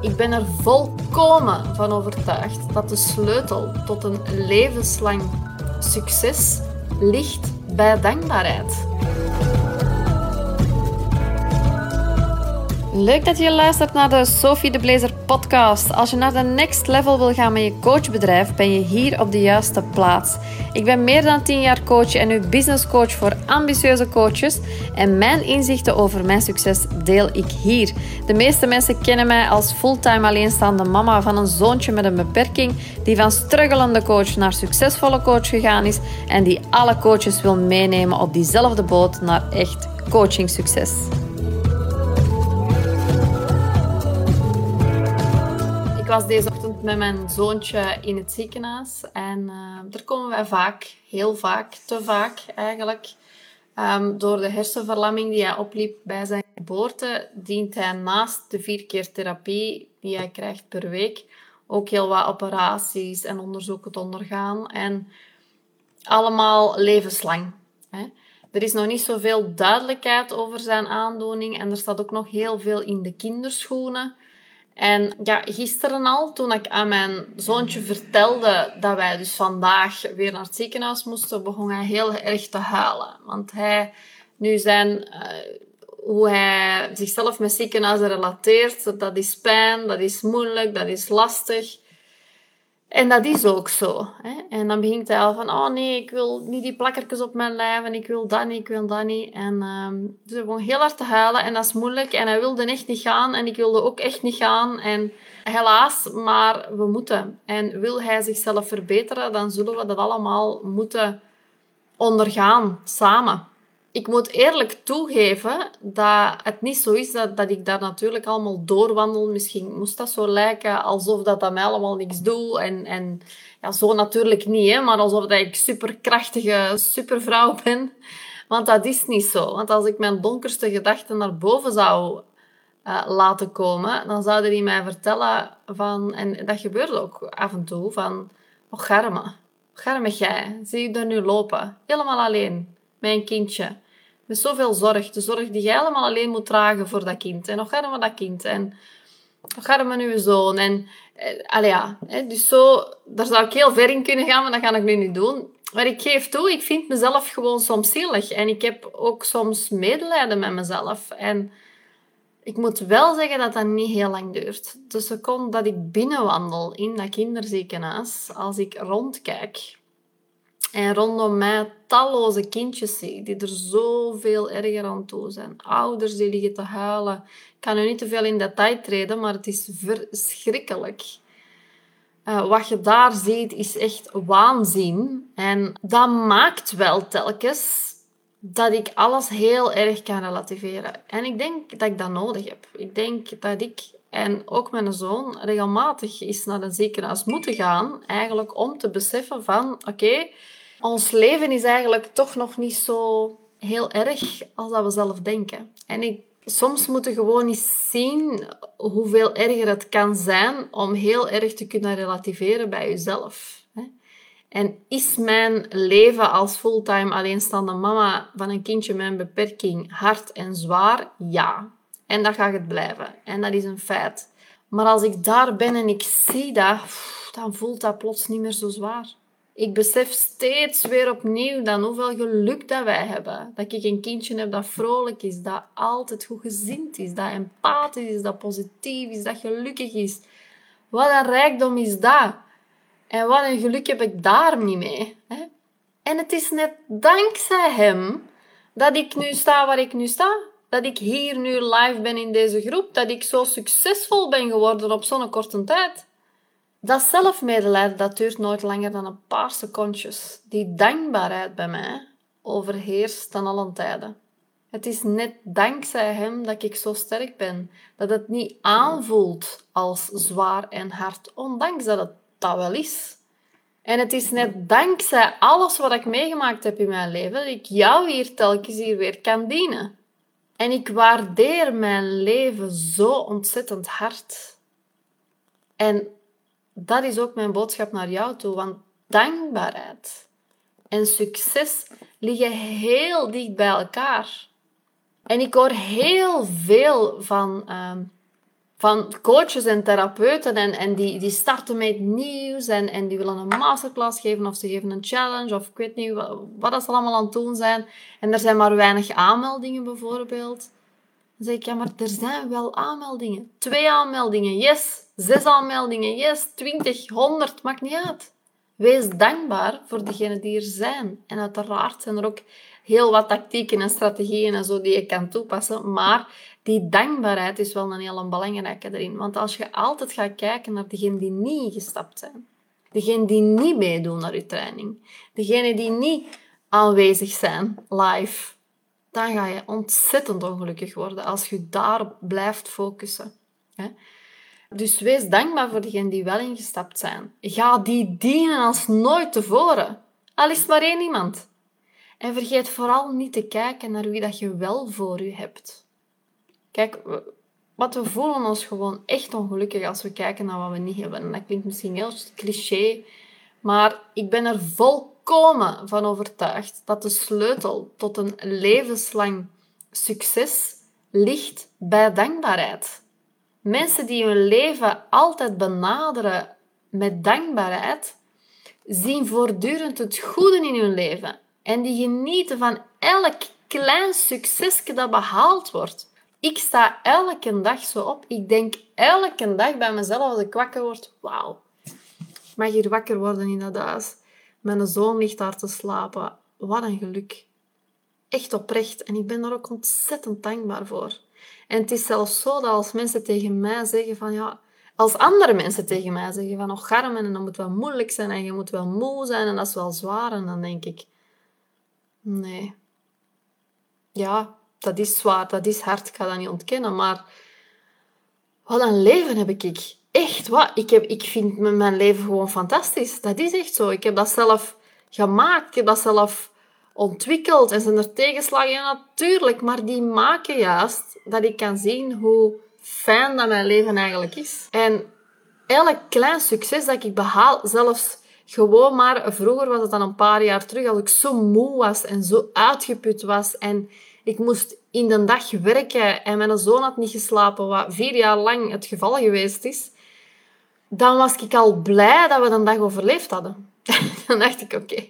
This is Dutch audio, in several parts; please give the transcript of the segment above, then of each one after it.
Ik ben er volkomen van overtuigd dat de sleutel tot een levenslang succes ligt bij dankbaarheid. Leuk dat je luistert naar de Sophie de Blazer podcast. Als je naar de next level wil gaan met je coachbedrijf, ben je hier op de juiste plaats. Ik ben meer dan 10 jaar coach en nu business coach voor ambitieuze coaches. En mijn inzichten over mijn succes deel ik hier. De meeste mensen kennen mij als fulltime alleenstaande mama van een zoontje met een beperking, die van struggelende coach naar succesvolle coach gegaan is en die alle coaches wil meenemen op diezelfde boot naar echt coaching succes. Was deze ochtend met mijn zoontje in het ziekenhuis. En uh, daar komen wij vaak, heel vaak, te vaak eigenlijk. Um, door de hersenverlamming die hij opliep bij zijn geboorte, dient hij naast de vier keer therapie die hij krijgt per week ook heel wat operaties en onderzoeken te ondergaan. En allemaal levenslang. Hè. Er is nog niet zoveel duidelijkheid over zijn aandoening en er staat ook nog heel veel in de kinderschoenen. En ja, gisteren al, toen ik aan mijn zoontje vertelde dat wij dus vandaag weer naar het ziekenhuis moesten, begon hij heel erg te huilen. Want hij, nu zijn, uh, hoe hij zichzelf met ziekenhuizen relateert, dat is pijn, dat is moeilijk, dat is lastig. En dat is ook zo. Hè? En dan begint hij al van, oh nee, ik wil niet die plakkertjes op mijn lijf en ik wil dat niet, ik wil dat niet. En um, dus hij begon heel hard te huilen en dat is moeilijk. En hij wilde echt niet gaan en ik wilde ook echt niet gaan. En helaas, maar we moeten. En wil hij zichzelf verbeteren, dan zullen we dat allemaal moeten ondergaan, samen ik moet eerlijk toegeven dat het niet zo is dat, dat ik daar natuurlijk allemaal doorwandel. Misschien moest dat zo lijken alsof dat, dat mij allemaal niks doet. En, en ja, zo natuurlijk niet, hè, maar alsof dat ik superkrachtige supervrouw ben. Want dat is niet zo. Want als ik mijn donkerste gedachten naar boven zou uh, laten komen, dan zouden die mij vertellen van... En dat gebeurt ook af en toe, van... Oh, garme. Garme jij. Zie je er nu lopen. Helemaal alleen mijn kindje. Met zoveel zorg. De zorg die jij allemaal alleen moet dragen voor dat kind. En nog gaan we dat kind. En nog gaan we nu zoon. En eh, ja, dus zo, daar zou ik heel ver in kunnen gaan, maar dat ga ik nu niet doen. Maar ik geef toe, ik vind mezelf gewoon soms zielig. En ik heb ook soms medelijden met mezelf. En ik moet wel zeggen dat dat niet heel lang duurt. De seconde dat ik binnenwandel in dat kinderziekenhuis, als ik rondkijk, en rondom mij talloze kindjes die er zoveel erger aan toe zijn. Ouders die liggen te huilen. Ik kan nu niet te veel in detail treden, maar het is verschrikkelijk. Uh, wat je daar ziet is echt waanzin. En dat maakt wel telkens dat ik alles heel erg kan relativeren. En ik denk dat ik dat nodig heb. Ik denk dat ik en ook mijn zoon regelmatig is naar een ziekenhuis moeten gaan, eigenlijk om te beseffen van, oké, ons leven is eigenlijk toch nog niet zo heel erg als dat we zelf denken. En ik, soms moeten we gewoon eens zien hoeveel erger het kan zijn om heel erg te kunnen relativeren bij jezelf. En is mijn leven als fulltime alleenstaande mama van een kindje met een beperking hard en zwaar? Ja. En dat gaat het blijven. En dat is een feit. Maar als ik daar ben en ik zie dat, dan voelt dat plots niet meer zo zwaar. Ik besef steeds weer opnieuw dan hoeveel geluk dat wij hebben. Dat ik een kindje heb dat vrolijk is, dat altijd goed gezind is, dat empathisch is, dat positief is, dat gelukkig is. Wat een rijkdom is dat. En wat een geluk heb ik daar niet mee. Hè? En het is net dankzij hem dat ik nu sta waar ik nu sta. Dat ik hier nu live ben in deze groep. Dat ik zo succesvol ben geworden op zo'n korte tijd. Dat zelfmedelijden dat duurt nooit langer dan een paar secondjes. Die dankbaarheid bij mij overheerst dan allen tijden. Het is net dankzij hem dat ik zo sterk ben. Dat het niet aanvoelt als zwaar en hard, ondanks dat het dat wel is. En het is net dankzij alles wat ik meegemaakt heb in mijn leven dat ik jou hier telkens hier weer kan dienen. En ik waardeer mijn leven zo ontzettend hard. En dat is ook mijn boodschap naar jou toe. Want dankbaarheid en succes liggen heel dicht bij elkaar. En ik hoor heel veel van, uh, van coaches en therapeuten en, en die, die starten met nieuws en, en die willen een masterclass geven of ze geven een challenge of ik weet niet wat, wat ze allemaal aan het doen zijn. En er zijn maar weinig aanmeldingen bijvoorbeeld. Dan zeg ik, ja, maar er zijn wel aanmeldingen. Twee aanmeldingen, yes. Zes aanmeldingen, yes. Twintig, honderd, maakt niet uit. Wees dankbaar voor degenen die er zijn. En uiteraard zijn er ook heel wat tactieken en strategieën en zo die je kan toepassen. Maar die dankbaarheid is wel een heel belangrijke erin. Want als je altijd gaat kijken naar degenen die niet ingestapt zijn, degenen die niet meedoen naar je training, degenen die niet aanwezig zijn live, dan ga je ontzettend ongelukkig worden als je daarop blijft focussen. Dus wees dankbaar voor degenen die wel ingestapt zijn. Ga die dienen als nooit tevoren. Al is maar één iemand. En vergeet vooral niet te kijken naar wie dat je wel voor je hebt. Kijk, wat we voelen ons gewoon echt ongelukkig als we kijken naar wat we niet hebben. En dat klinkt misschien heel cliché, maar ik ben er volkomen van overtuigd dat de sleutel tot een levenslang succes ligt bij dankbaarheid. Mensen die hun leven altijd benaderen met dankbaarheid, zien voortdurend het goede in hun leven en die genieten van elk klein succesje dat behaald wordt. Ik sta elke dag zo op. Ik denk elke dag bij mezelf als ik wakker word: wauw, mag hier wakker worden in dat huis. Mijn zoon ligt daar te slapen. Wat een geluk. Echt oprecht. En ik ben daar ook ontzettend dankbaar voor. En het is zelfs zo dat als mensen tegen mij zeggen van ja, als andere mensen tegen mij zeggen van oh garmen en dat moet wel moeilijk zijn en je moet wel moe zijn en dat is wel zwaar en dan denk ik nee. Ja, dat is zwaar, dat is hard, ik ga dat niet ontkennen, maar wat een leven heb ik. Echt, wat? Ik, heb, ik vind mijn leven gewoon fantastisch. Dat is echt zo. Ik heb dat zelf gemaakt, ik heb dat zelf ontwikkeld. En zijn er tegenslagen? Ja, natuurlijk. Maar die maken juist dat ik kan zien hoe fijn dat mijn leven eigenlijk is. En elk klein succes dat ik behaal, zelfs gewoon maar... Vroeger was het dan een paar jaar terug, als ik zo moe was en zo uitgeput was en ik moest in de dag werken en mijn zoon had niet geslapen, wat vier jaar lang het geval geweest is, dan was ik al blij dat we een dag overleefd hadden. dan dacht ik, oké,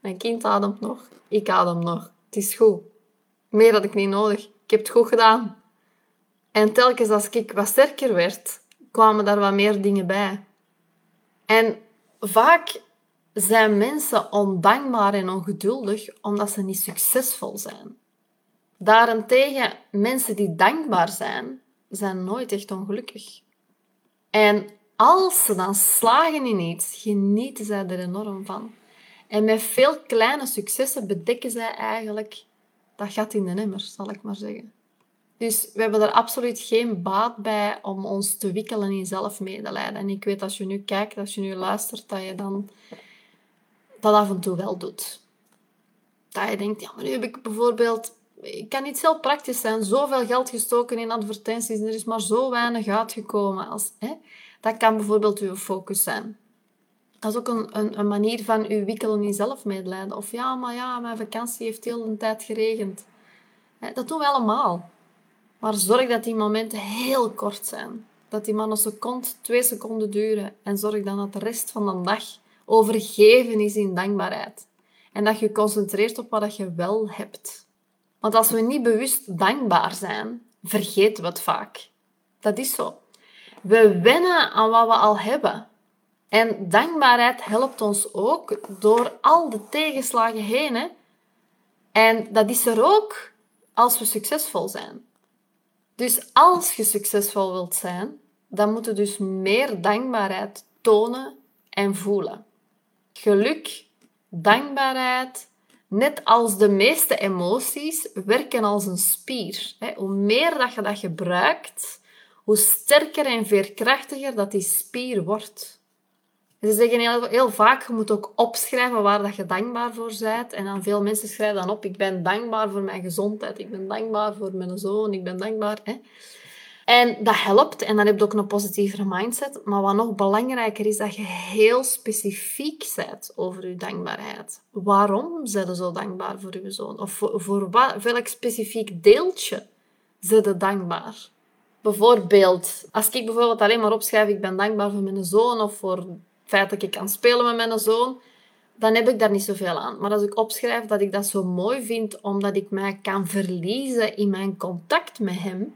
mijn kind ademt nog, ik adem nog. Het is goed. Meer had ik niet nodig. Ik heb het goed gedaan. En telkens als ik wat sterker werd, kwamen daar wat meer dingen bij. En vaak zijn mensen ondankbaar en ongeduldig omdat ze niet succesvol zijn. Daarentegen, mensen die dankbaar zijn, zijn nooit echt ongelukkig. En als ze dan slagen in iets, genieten zij er enorm van. En met veel kleine successen bedekken zij eigenlijk dat gat in de emmer, zal ik maar zeggen. Dus we hebben er absoluut geen baat bij om ons te wikkelen in zelfmedelijden. En ik weet als je nu kijkt, als je nu luistert, dat je dan dat af en toe wel doet. Dat je denkt, ja, maar nu heb ik bijvoorbeeld ik kan niet heel praktisch zijn. Zoveel geld gestoken in advertenties en er is maar zo weinig uitgekomen. Als, hè? Dat kan bijvoorbeeld uw focus zijn. Dat is ook een, een, een manier van uw wikkelen in zelfmedelijden. Of ja, maar ja, mijn vakantie heeft heel de tijd geregend. Dat doen we allemaal. Maar zorg dat die momenten heel kort zijn. Dat die maar een seconde, twee seconden duren. En zorg dan dat de rest van de dag overgeven is in dankbaarheid. En dat je concentreert op wat je wel hebt. Want als we niet bewust dankbaar zijn, vergeten we het vaak. Dat is zo. We wennen aan wat we al hebben. En dankbaarheid helpt ons ook door al de tegenslagen heen. Hè? En dat is er ook als we succesvol zijn. Dus als je succesvol wilt zijn, dan moet je dus meer dankbaarheid tonen en voelen. Geluk, dankbaarheid, net als de meeste emoties, werken als een spier. Hoe meer dat je dat gebruikt, hoe sterker en veerkrachtiger dat die spier wordt. Ze zeggen heel, heel, vaak, je moet ook opschrijven waar dat je dankbaar voor bent. En dan veel mensen schrijven dan op, ik ben dankbaar voor mijn gezondheid, ik ben dankbaar voor mijn zoon, ik ben dankbaar. Hè. En dat helpt en dan heb je ook een positievere mindset. Maar wat nog belangrijker is, dat je heel specifiek bent over je dankbaarheid. Waarom zijn je zo dankbaar voor je zoon? Of voor, voor welk specifiek deeltje zijn je dankbaar? Bijvoorbeeld, als ik bijvoorbeeld alleen maar opschrijf, ik ben dankbaar voor mijn zoon of voor het feit dat ik kan spelen met mijn zoon, dan heb ik daar niet zoveel aan. Maar als ik opschrijf dat ik dat zo mooi vind, omdat ik mij kan verliezen in mijn contact met hem,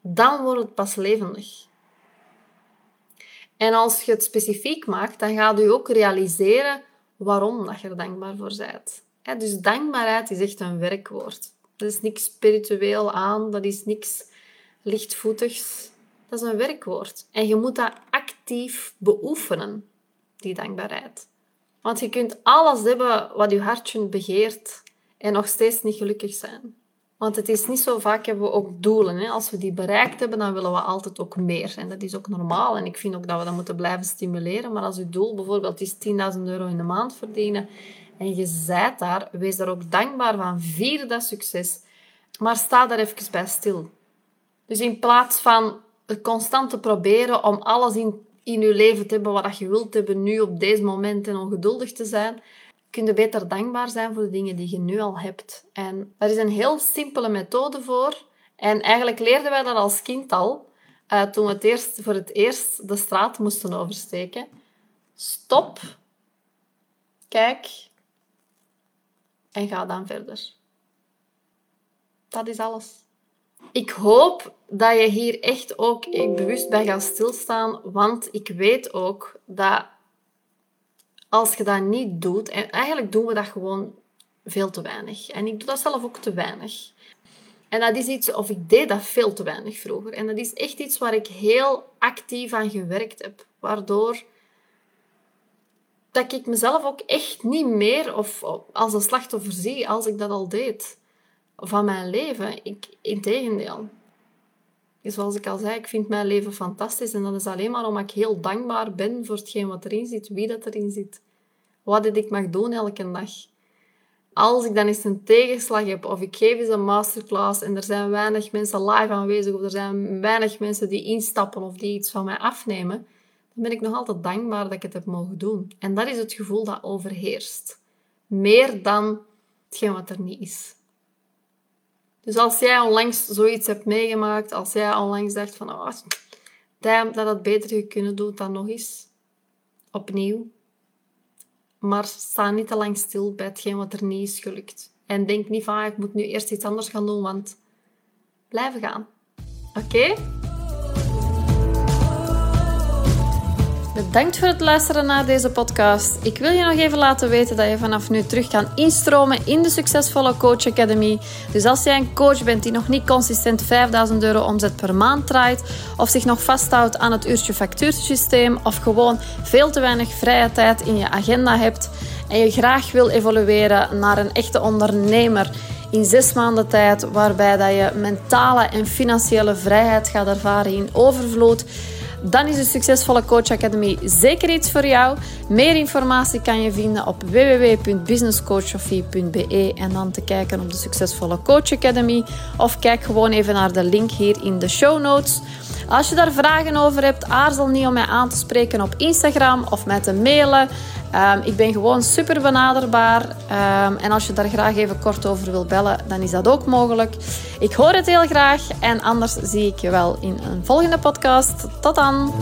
dan wordt het pas levendig. En als je het specifiek maakt, dan gaat u ook realiseren waarom dat je er dankbaar voor bent. dus dankbaarheid is echt een werkwoord. Dat is niks spiritueel aan, dat is niks lichtvoetigs. Dat is een werkwoord. En je moet dat actief beoefenen, die dankbaarheid. Want je kunt alles hebben wat je hartje begeert en nog steeds niet gelukkig zijn. Want het is niet zo vaak hebben we ook doelen. Hè? Als we die bereikt hebben, dan willen we altijd ook meer. En dat is ook normaal. En ik vind ook dat we dat moeten blijven stimuleren. Maar als je doel bijvoorbeeld is 10.000 euro in de maand verdienen en je zijt daar, wees daar ook dankbaar van. Vier dat succes. Maar sta daar even bij stil. Dus in plaats van constant te proberen om alles in, in je leven te hebben wat je wilt hebben, nu op deze moment en ongeduldig te zijn, kun je beter dankbaar zijn voor de dingen die je nu al hebt. En daar is een heel simpele methode voor. En eigenlijk leerden wij dat als kind al, uh, toen we eerst, voor het eerst de straat moesten oversteken. Stop, kijk en ga dan verder. Dat is alles. Ik hoop dat je hier echt ook bewust bij gaat stilstaan, want ik weet ook dat als je dat niet doet, en eigenlijk doen we dat gewoon veel te weinig. En ik doe dat zelf ook te weinig. En dat is iets, of ik deed dat veel te weinig vroeger. En dat is echt iets waar ik heel actief aan gewerkt heb. Waardoor dat ik mezelf ook echt niet meer of als een slachtoffer zie als ik dat al deed van mijn leven. Ik, integendeel. Zoals ik al zei, ik vind mijn leven fantastisch en dat is alleen maar omdat ik heel dankbaar ben voor hetgeen wat erin zit, wie dat erin zit, wat ik mag doen elke dag. Als ik dan eens een tegenslag heb of ik geef eens een masterclass en er zijn weinig mensen live aanwezig of er zijn weinig mensen die instappen of die iets van mij afnemen, dan ben ik nog altijd dankbaar dat ik het heb mogen doen. En dat is het gevoel dat overheerst. Meer dan hetgeen wat er niet is. Dus als jij onlangs zoiets hebt meegemaakt, als jij onlangs dacht van, oh, dat het beter kunnen doen dan nog eens. Opnieuw. Maar sta niet te lang stil bij hetgeen wat er niet is gelukt. En denk niet van, ah, ik moet nu eerst iets anders gaan doen, want blijven gaan. Oké? Bedankt voor het luisteren naar deze podcast. Ik wil je nog even laten weten dat je vanaf nu terug kan instromen in de succesvolle Coach Academy. Dus als jij een coach bent die nog niet consistent 5000 euro omzet per maand draait, of zich nog vasthoudt aan het uurtje factuursysteem, of gewoon veel te weinig vrije tijd in je agenda hebt en je graag wil evolueren naar een echte ondernemer in zes maanden tijd, waarbij dat je mentale en financiële vrijheid gaat ervaren in overvloed dan is de Succesvolle Coach Academy zeker iets voor jou. Meer informatie kan je vinden op www.businesscoachsofie.be en dan te kijken op de Succesvolle Coach Academy. Of kijk gewoon even naar de link hier in de show notes. Als je daar vragen over hebt, aarzel niet om mij aan te spreken op Instagram of mij te mailen. Um, ik ben gewoon super benaderbaar. Um, en als je daar graag even kort over wil bellen, dan is dat ook mogelijk. Ik hoor het heel graag. En anders zie ik je wel in een volgende podcast. Tot dan!